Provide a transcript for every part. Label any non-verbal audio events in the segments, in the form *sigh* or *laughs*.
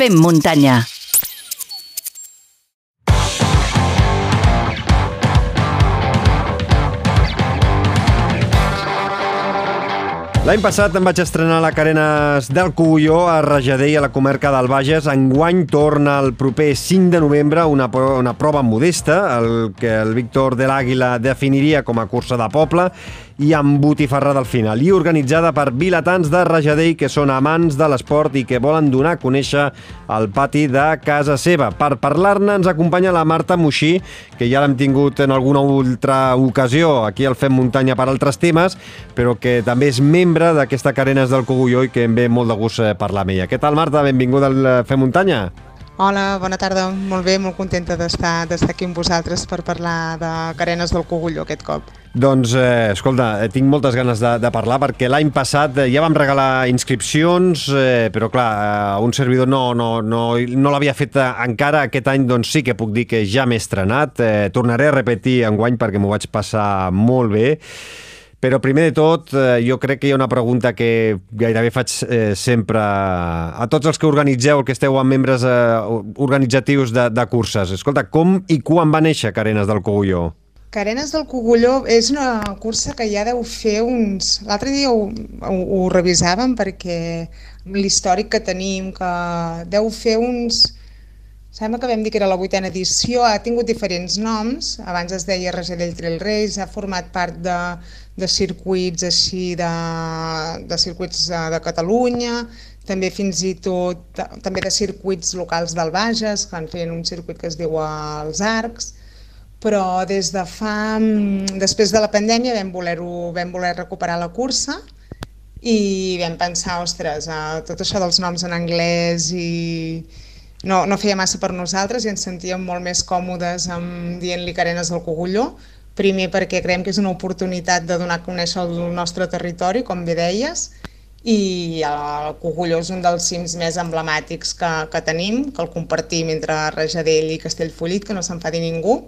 Fem muntanya. L'any passat em vaig estrenar a la Carenes del Cogulló a Rajadell, a la comarca del Bages. Enguany torna el proper 5 de novembre una, una prova modesta, el que el Víctor de l'Àguila definiria com a cursa de poble i amb botifarrada al final, i organitzada per vilatans de Rajadell que són amants de l'esport i que volen donar a conèixer el pati de casa seva. Per parlar-ne ens acompanya la Marta Moixí, que ja l'hem tingut en alguna altra ocasió aquí al Fem Muntanya per altres temes, però que també és membre d'aquesta Carenes del Cogulló i que em ve molt de gust eh, parlar amb ella. Què tal, Marta? Benvinguda al eh, Fem Muntanya. Hola, bona tarda. Molt bé, molt contenta d'estar aquí amb vosaltres per parlar de Carenes del Cogulló aquest cop. Doncs, eh, escolta, eh, tinc moltes ganes de, de parlar perquè l'any passat eh, ja vam regalar inscripcions, eh, però clar, eh, un servidor no, no, no, no l'havia fet encara. Aquest any doncs sí que puc dir que ja m'he estrenat. Eh, tornaré a repetir enguany perquè m'ho vaig passar molt bé. Però primer de tot, eh, jo crec que hi ha una pregunta que gairebé faig eh, sempre a tots els que organitzeu, que esteu amb membres eh, organitzatius de, de curses. Escolta, com i quan va néixer Carenes del Cogulló? Carenes del Cogulló és una cursa que ja deu fer uns... L'altre dia ho, ho, ho revisàvem perquè l'històric que tenim, que deu fer uns... Sembla que vam dir que era la vuitena edició, ha tingut diferents noms, abans es deia Rajadell Trail Race, ha format part de, de circuits així de, de circuits de, de Catalunya, també fins i tot també de circuits locals del Bages, que han fet un circuit que es diu els Arcs, però des de fa... després de la pandèmia vam voler, vam voler recuperar la cursa i vam pensar, ostres, eh, tot això dels noms en anglès i no, no feia massa per nosaltres i ens sentíem molt més còmodes amb dient-li carenes del cogulló, primer perquè creiem que és una oportunitat de donar a conèixer el nostre territori, com bé deies, i el Cogulló és un dels cims més emblemàtics que, que tenim, que el compartim entre Rajadell i Castellfollit, que no s'enfadi ningú,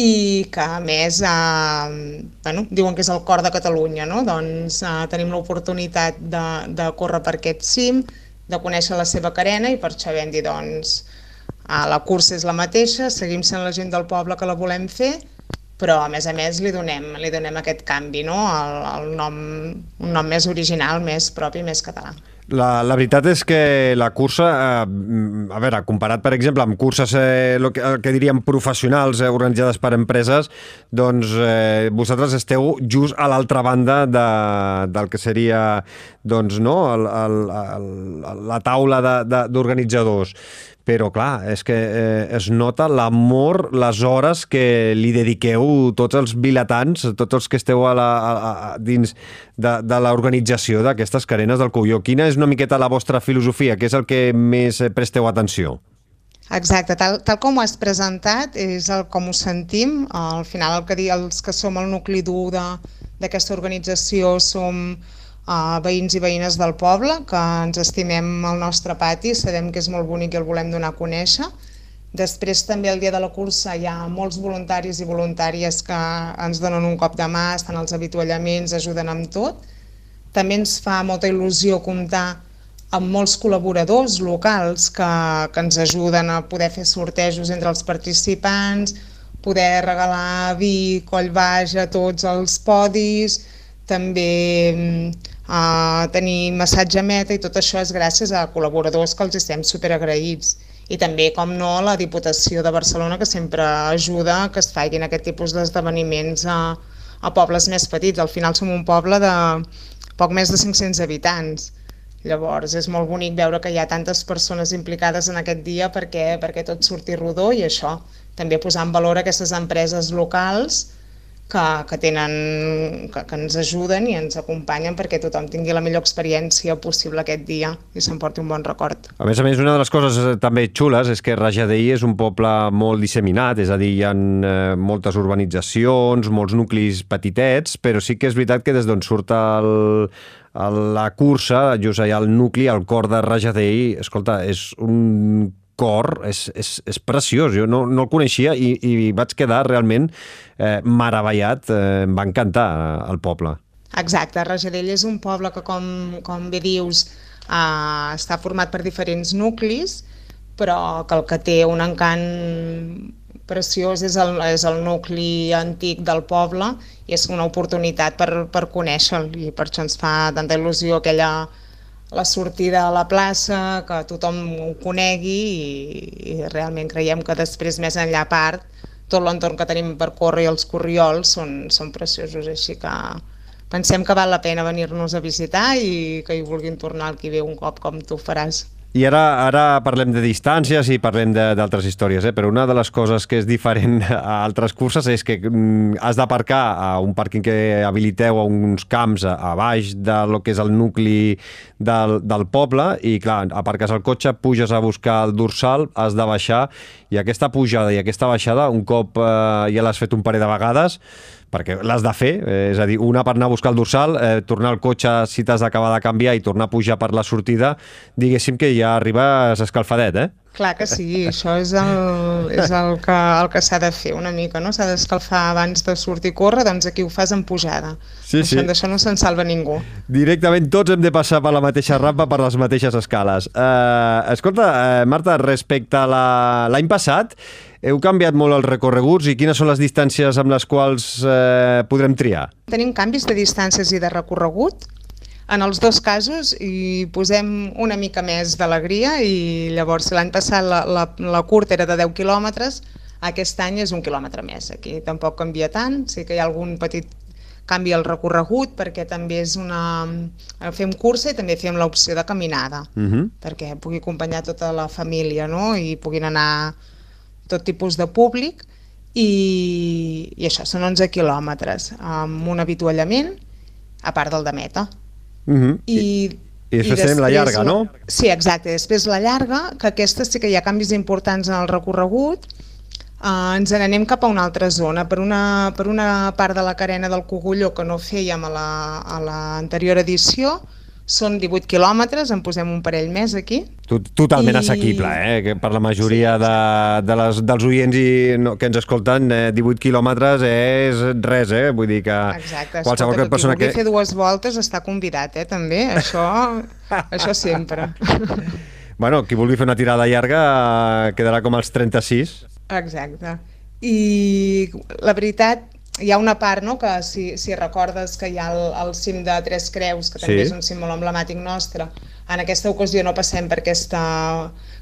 i que a més eh, bueno, diuen que és el cor de Catalunya, no? doncs eh, tenim l'oportunitat de, de córrer per aquest cim, de conèixer la seva carena i per això vam dir doncs, eh, la cursa és la mateixa, seguim sent la gent del poble que la volem fer, però a més a més li donem, li donem aquest canvi, no? el, el nom, un nom més original, més propi, més català. La, la veritat és que la cursa, eh, a veure, comparat per exemple amb curses eh, lo que, el que diríem professionals eh, organitzades per empreses, doncs eh, vosaltres esteu just a l'altra banda de, del que seria doncs, no, el, el, el, la taula d'organitzadors però clar, és que eh, es nota l'amor, les hores que li dediqueu tots els vilatans, tots els que esteu a la, a, a, dins de, de l'organització d'aquestes carenes del Cogulló. Quina és una miqueta la vostra filosofia? Què és el que més presteu atenció? Exacte, tal, tal com ho has presentat és el com ho sentim. Al final el que dir, els que som el nucli dur d'aquesta organització som uh, veïns i veïnes del poble, que ens estimem el nostre pati, sabem que és molt bonic i el volem donar a conèixer. Després també el dia de la cursa hi ha molts voluntaris i voluntàries que ens donen un cop de mà, estan als avituallaments, ajuden amb tot. També ens fa molta il·lusió comptar amb molts col·laboradors locals que, que ens ajuden a poder fer sortejos entre els participants, poder regalar vi, coll baix a tots els podis, també uh, tenir massatge meta i tot això és gràcies a col·laboradors que els estem superagraïts i també, com no, la Diputació de Barcelona que sempre ajuda que es facin aquest tipus d'esdeveniments a, a pobles més petits. Al final som un poble de poc més de 500 habitants. Llavors és molt bonic veure que hi ha tantes persones implicades en aquest dia perquè, perquè tot surti rodó i això, també posar en valor aquestes empreses locals que, que, tenen, que, que ens ajuden i ens acompanyen perquè tothom tingui la millor experiència possible aquest dia i se'n porti un bon record. A més a més, una de les coses eh, també xules és que Rajadell és un poble molt disseminat, és a dir, hi ha eh, moltes urbanitzacions, molts nuclis petitets, però sí que és veritat que des d'on surt el, el, la cursa, just allà al nucli, al cor de Rajadell, escolta, és un cor és, és, és preciós. Jo no, no el coneixia i, i vaig quedar realment eh, meravellat. Eh, em va encantar el poble. Exacte, Rajadell és un poble que, com, com bé dius, Uh, està format per diferents nuclis, però que el que té un encant preciós és el, és el nucli antic del poble i és una oportunitat per, per conèixer-lo i per això ens fa tanta il·lusió aquella la sortida a la plaça, que tothom ho conegui i, i realment creiem que després més enllà a part tot l'entorn que tenim per córrer i els corriols són, són preciosos, així que pensem que val la pena venir-nos a visitar i que hi vulguin tornar el qui ve un cop com tu faràs. I ara, ara parlem de distàncies i parlem d'altres històries, eh? però una de les coses que és diferent *laughs* a altres curses és que mm, has d'aparcar a un pàrquing que habiliteu a uns camps a, a baix de lo que és el nucli del, del poble i clar, aparques el cotxe, puges a buscar el dorsal, has de baixar i aquesta pujada i aquesta baixada, un cop eh, ja l'has fet un parell de vegades, perquè l'has de fer, eh, és a dir, una per anar a buscar el dorsal, eh, tornar al cotxe si t'has d'acabar de canviar i tornar a pujar per la sortida, diguéssim que ja arribes escalfadet, eh? Clar que sí, això és el, és el que, el que s'ha de fer una mica, no? S'ha d'escalfar abans de sortir a córrer, doncs aquí ho fas en pujada. Sí, sí. D'això no se'n salva ningú. Directament tots hem de passar per la mateixa rampa, per les mateixes escales. Uh, escolta, uh, Marta, respecte a l'any la... passat, heu canviat molt els recorreguts i quines són les distàncies amb les quals eh, podrem triar? Tenim canvis de distàncies i de recorregut. En els dos casos hi posem una mica més d'alegria i llavors l'any passat la, la, la curta era de 10 quilòmetres, aquest any és un quilòmetre més. Aquí tampoc canvia tant, sí que hi ha algun petit canvi al recorregut perquè també és una... fem cursa i també fem l'opció de caminada uh Mhm. -huh. perquè pugui acompanyar tota la família no? i puguin anar tot tipus de públic i, i això són 11 quilòmetres amb un avituallament a part del de meta Uh -huh. i, I després tenim la llarga, no? Sí, exacte. Després la llarga, que aquesta sí que hi ha canvis importants en el recorregut, eh, ens n'anem cap a una altra zona. Per una, per una part de la carena del Cogulló que no fèiem a la- a l'anterior la, edició, són 18 quilòmetres, en posem un parell més aquí. Tot, totalment I- assequible, eh? que per la majoria de, de les, dels oients i no, que ens escolten, eh, 18 quilòmetres és res, eh? vull dir que Exacte. qualsevol Escolta, que persona que... fer dues voltes està convidat, eh, també. Això, *laughs* això sempre. Bueno, qui vulgui fer una tirada llarga eh, quedarà com als 36. Exacte. I la veritat, hi ha una part, no?, que si, si recordes que hi ha el, el cim de Tres Creus, que també Sí. és un cim molt emblemàtic nostre, en aquesta ocasió no passem per aquesta,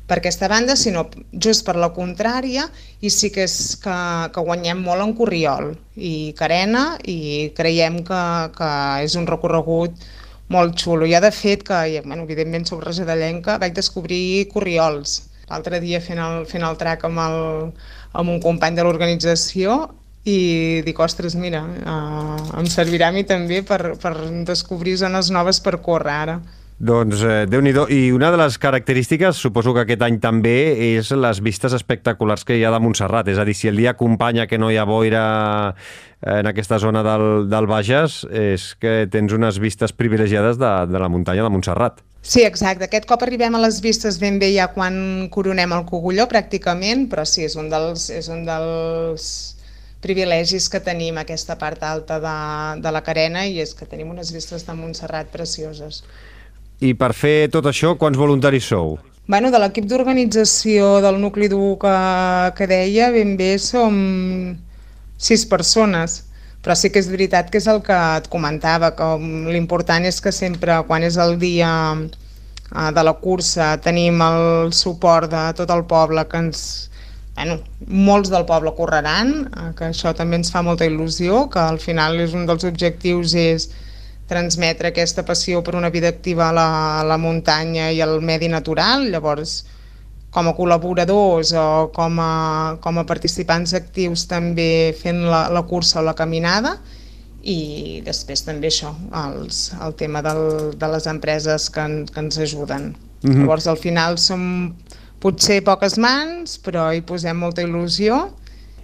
per aquesta banda, sinó just per la contrària, i sí que és que, que guanyem molt en Corriol i Carena, i creiem que, que és un recorregut molt xulo. Ja de fet que, bueno, evidentment soc regedellenca, vaig descobrir Corriols l'altre dia fent el, fent el track amb, el, amb un company de l'organització i dic, ostres, mira, uh, em servirà a mi també per, per descobrir zones noves per córrer ara. Doncs eh, déu nhi I una de les característiques, suposo que aquest any també, és les vistes espectaculars que hi ha de Montserrat. És a dir, si el dia acompanya que no hi ha boira eh, en aquesta zona del, del Bages, és que tens unes vistes privilegiades de, de la muntanya de Montserrat. Sí, exacte. Aquest cop arribem a les vistes ben bé ja quan coronem el Cogulló, pràcticament, però sí, és un dels, és un dels privilegis que tenim aquesta part alta de, de la carena i és que tenim unes vistes de Montserrat precioses. I per fer tot això, quants voluntaris sou? Bueno, de l'equip d'organització del nucli dur que, que deia, ben bé som sis persones, però sí que és veritat que és el que et comentava, que l'important és que sempre, quan és el dia eh, de la cursa, tenim el suport de tot el poble que ens... Bueno, molts del poble correran, eh, que això també ens fa molta il·lusió, que al final és un dels objectius és transmetre aquesta passió per una vida activa a la, a la muntanya i al medi natural, llavors com a col·laboradors o com a, com a participants actius també fent la, la cursa o la caminada i després també això, els, el tema del, de les empreses que, en, que ens ajuden. Mm -hmm. Llavors al final som potser poques mans, però hi posem molta il·lusió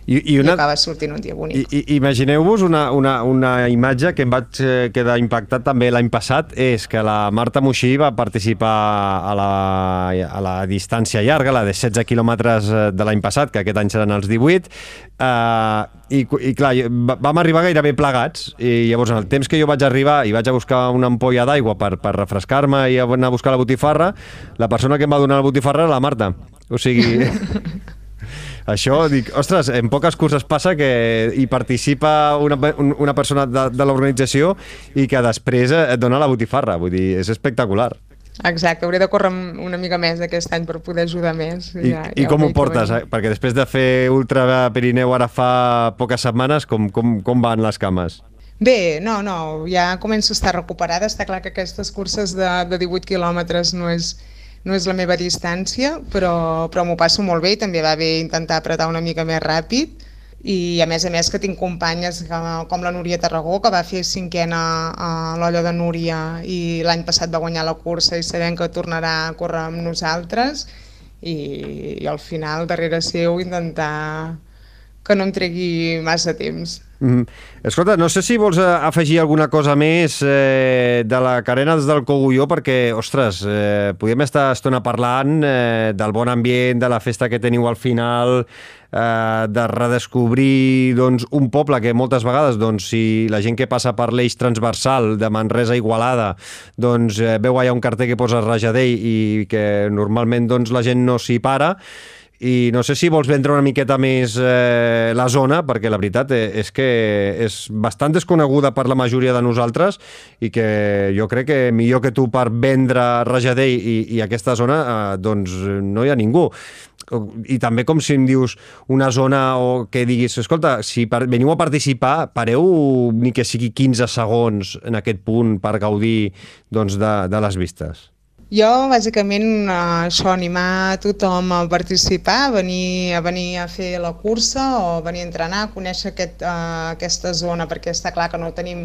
I, i, una... I acaba sortint un dia bonic. Imagineu-vos una, una, una imatge que em vaig eh, quedar impactat també l'any passat, és que la Marta Moixí va participar a la, a la distància llarga, la de 16 quilòmetres eh, de l'any passat, que aquest any seran els 18, eh, i, i clar, vam arribar gairebé plegats, i llavors en el temps que jo vaig arribar i vaig a buscar una ampolla d'aigua per, per refrescar-me i anar a buscar la botifarra, la persona que em va donar la botifarra era la Marta. O sigui... *laughs* Això, dic, ostres, en poques curses passa que hi participa una, una persona de, de l'organització i que després et dona la botifarra, vull dir, és espectacular. Exacte, hauré de córrer una mica més aquest any per poder ajudar més. I, ja, i ja com ho portes? Eh? Perquè després de fer Ultra Pirineu ara fa poques setmanes, com, com, com van les cames? Bé, no, no, ja començo a estar recuperada. Està clar que aquestes curses de, de 18 quilòmetres no és, no és la meva distància, però, però m'ho passo molt bé i també va bé intentar apretar una mica més ràpid i a més a més que tinc companyes com la Núria Tarragó que va fer cinquena a l'olla de Núria i l'any passat va guanyar la cursa i sabem que tornarà a córrer amb nosaltres i, i al final darrere seu intentar que no em tregui massa temps. Mm. Escolta, no sé si vols eh, afegir alguna cosa més eh, de la carena del Cogulló, perquè, ostres, eh, podríem estar estona parlant eh, del bon ambient, de la festa que teniu al final, eh, de redescobrir doncs, un poble que moltes vegades, doncs, si la gent que passa per l'eix transversal de Manresa Igualada doncs, eh, veu allà un carter que posa Rajadell i que normalment doncs, la gent no s'hi para, i no sé si vols vendre una miqueta més eh, la zona, perquè la veritat eh, és que és bastant desconeguda per la majoria de nosaltres i que jo crec que millor que tu per vendre Rajadell i, i aquesta zona, eh, doncs no hi ha ningú. I també com si em dius una zona o que diguis, escolta, si veniu a participar, pareu ni que sigui 15 segons en aquest punt per gaudir doncs, de, de les vistes. Jo, bàsicament, això, animar tothom a participar, a venir, a venir a fer la cursa o venir a entrenar, a conèixer aquest, uh, aquesta zona, perquè està clar que no tenim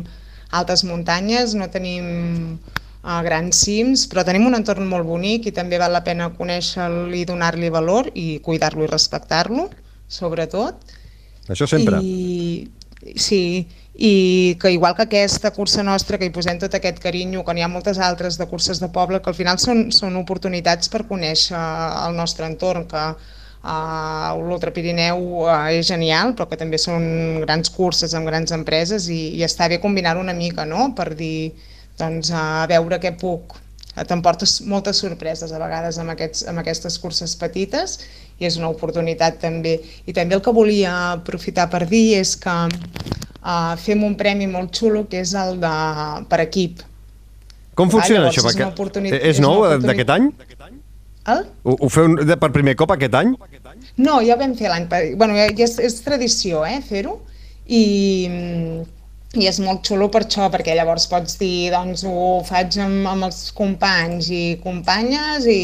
altes muntanyes, no tenim uh, grans cims, però tenim un entorn molt bonic i també val la pena conèixer-lo i donar-li valor i cuidar-lo i respectar-lo, sobretot. Això sempre. I, sí, i que igual que aquesta cursa nostra, que hi posem tot aquest carinyo, que n'hi ha moltes altres de curses de poble, que al final són, són oportunitats per conèixer el nostre entorn, que uh, l'Ultra Pirineu uh, és genial, però que també són grans curses amb grans empreses i, i està bé combinar una mica, no?, per dir, doncs, a veure què puc t'emportes moltes sorpreses a vegades amb, aquests, amb aquestes curses petites i és una oportunitat també. I també el que volia aprofitar per dir és que uh, fem un premi molt xulo que és el de per equip. Com funciona Llavors, això? És, Perquè és nou d'aquest any? El? Ho, ho feu per primer cop aquest any? No, ja vam fer l'any... Bueno, ja és, és tradició, eh, fer-ho. I, i és molt xulo per això, perquè llavors pots dir, doncs ho faig amb, amb els companys i companyes i,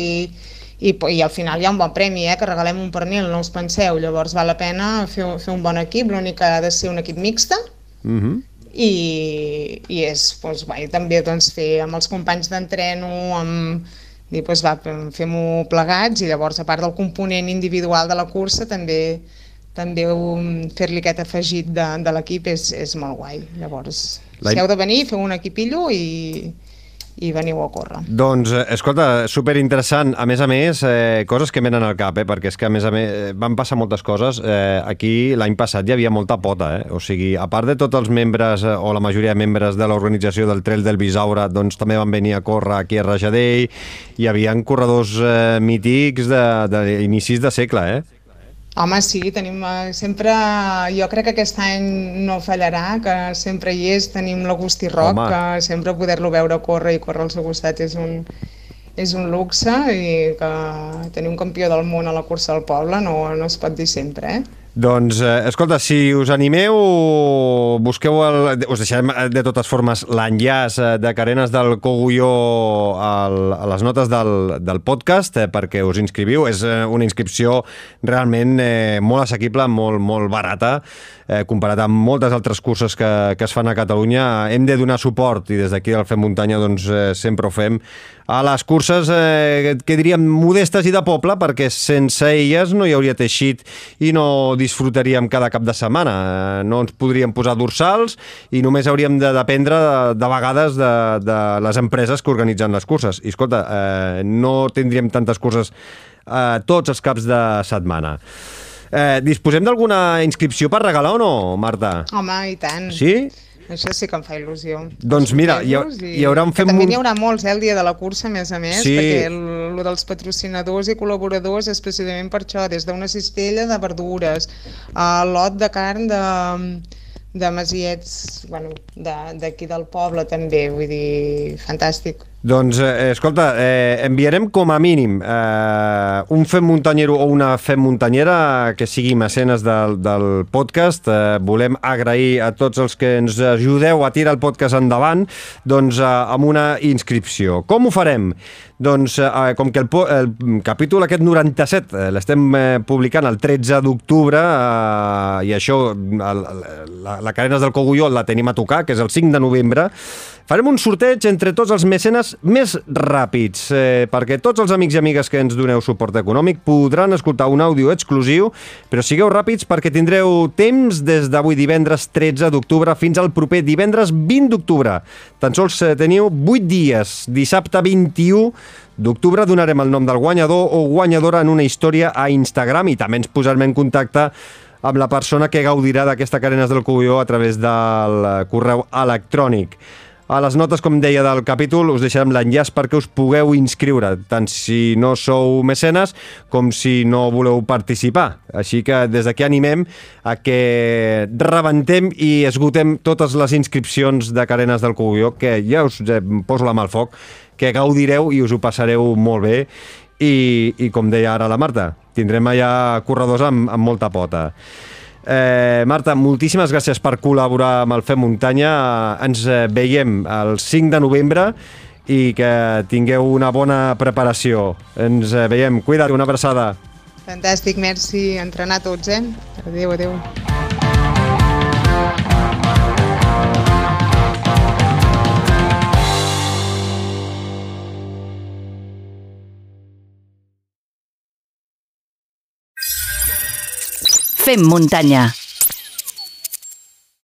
i, i al final hi ha un bon premi, eh, que regalem un pernil, no us penseu, llavors val la pena fer, fer un bon equip, l'únic que ha de ser un equip mixta, uh mhm. -huh. i, i és, doncs, va, i també doncs, fer amb els companys d'entreno, amb, i doncs, va, fem-ho plegats, i llavors, a part del component individual de la cursa, també també fer-li aquest afegit de, de l'equip és, és molt guai. Llavors, si heu de venir, feu un equipillo i, i veniu a córrer. Doncs, eh, escolta, super interessant. A més a més, eh, coses que venen al cap, eh, perquè és que a més a més eh, van passar moltes coses. Eh, aquí l'any passat hi havia molta pota, eh? o sigui, a part de tots els membres eh, o la majoria de membres de l'organització del Trail del Bisaura, doncs també van venir a córrer aquí a Rajadell, hi havia corredors eh, mítics d'inicis de, de segle, eh? Home, sí, tenim eh, sempre... Jo crec que aquest any no fallarà, que sempre hi és. Tenim l'Agustí Roc, Home. que sempre poder-lo veure córrer i córrer al seu costat és un, és un luxe i que tenir un campió del món a la cursa del poble no, no es pot dir sempre, eh? Doncs, eh, escolta, si us animeu, busqueu, el, us deixarem eh, de totes formes l'enllaç eh, de Carenes del Cogulló al, a les notes del, del podcast eh, perquè us inscriviu. És eh, una inscripció realment eh, molt assequible, molt, molt barata, eh, comparat amb moltes altres curses que, que es fan a Catalunya. Hem de donar suport, i des d'aquí al Fem Muntanya doncs, eh, sempre ho fem, a les curses eh, que diríem modestes i de poble, perquè sense elles no hi hauria teixit i no disfrutaríem cada cap de setmana. Eh, no ens podríem posar dorsals i només hauríem de dependre de, de vegades de, de les empreses que organitzen les curses. I escolta, eh, no tindríem tantes curses eh, tots els caps de setmana. Eh, disposem d'alguna inscripció per regalar o no, Marta? Home, i tant. Sí? Això sí que em fa il·lusió. Doncs mira, hi, ha, hi haurà un fem... També n'hi haurà molts, eh, el dia de la cursa, a més a més, sí. perquè el, el dels patrocinadors i col·laboradors és precisament per això, des d'una cistella de verdures, a lot de carn de, de masiets, bueno, d'aquí de, del poble també, vull dir, fantàstic. Doncs, eh, escolta, eh, enviarem com a mínim eh, un fem muntanyero o una fem muntanyera que sigui mecenes del, del podcast. Eh, volem agrair a tots els que ens ajudeu a tirar el podcast endavant doncs, eh, amb una inscripció. Com ho farem? Doncs, eh, com que el, el capítol aquest 97 eh, l'estem eh, publicant el 13 d'octubre eh, i això, el, la, la Carenes del Cogulló la tenim a tocar, que és el 5 de novembre, Farem un sorteig entre tots els mecenes més ràpids, eh, perquè tots els amics i amigues que ens doneu suport econòmic podran escoltar un àudio exclusiu, però sigueu ràpids perquè tindreu temps des d'avui divendres 13 d'octubre fins al proper divendres 20 d'octubre. Tan sols eh, teniu 8 dies. Dissabte 21 d'octubre donarem el nom del guanyador o guanyadora en una història a Instagram i també ens posarem en contacte amb la persona que gaudirà d'aquesta Carenes del Cubió a través del eh, correu electrònic. A les notes, com deia, del capítol us deixarem l'enllaç perquè us pugueu inscriure, tant si no sou mecenes com si no voleu participar. Així que des d'aquí animem a que rebentem i esgotem totes les inscripcions de Carenes del Cubió, que ja us eh, poso la mà al foc, que gaudireu i us ho passareu molt bé. I, i com deia ara la Marta, tindrem allà corredors amb, amb molta pota. Eh, Marta, moltíssimes gràcies per col·laborar amb el Fem Muntanya. Ens eh, veiem el 5 de novembre i que tingueu una bona preparació. Ens eh, veiem. Cuida't, una abraçada. Fantàstic, merci. Entrenar tots, eh? Adéu, adéu. Fem muntanya.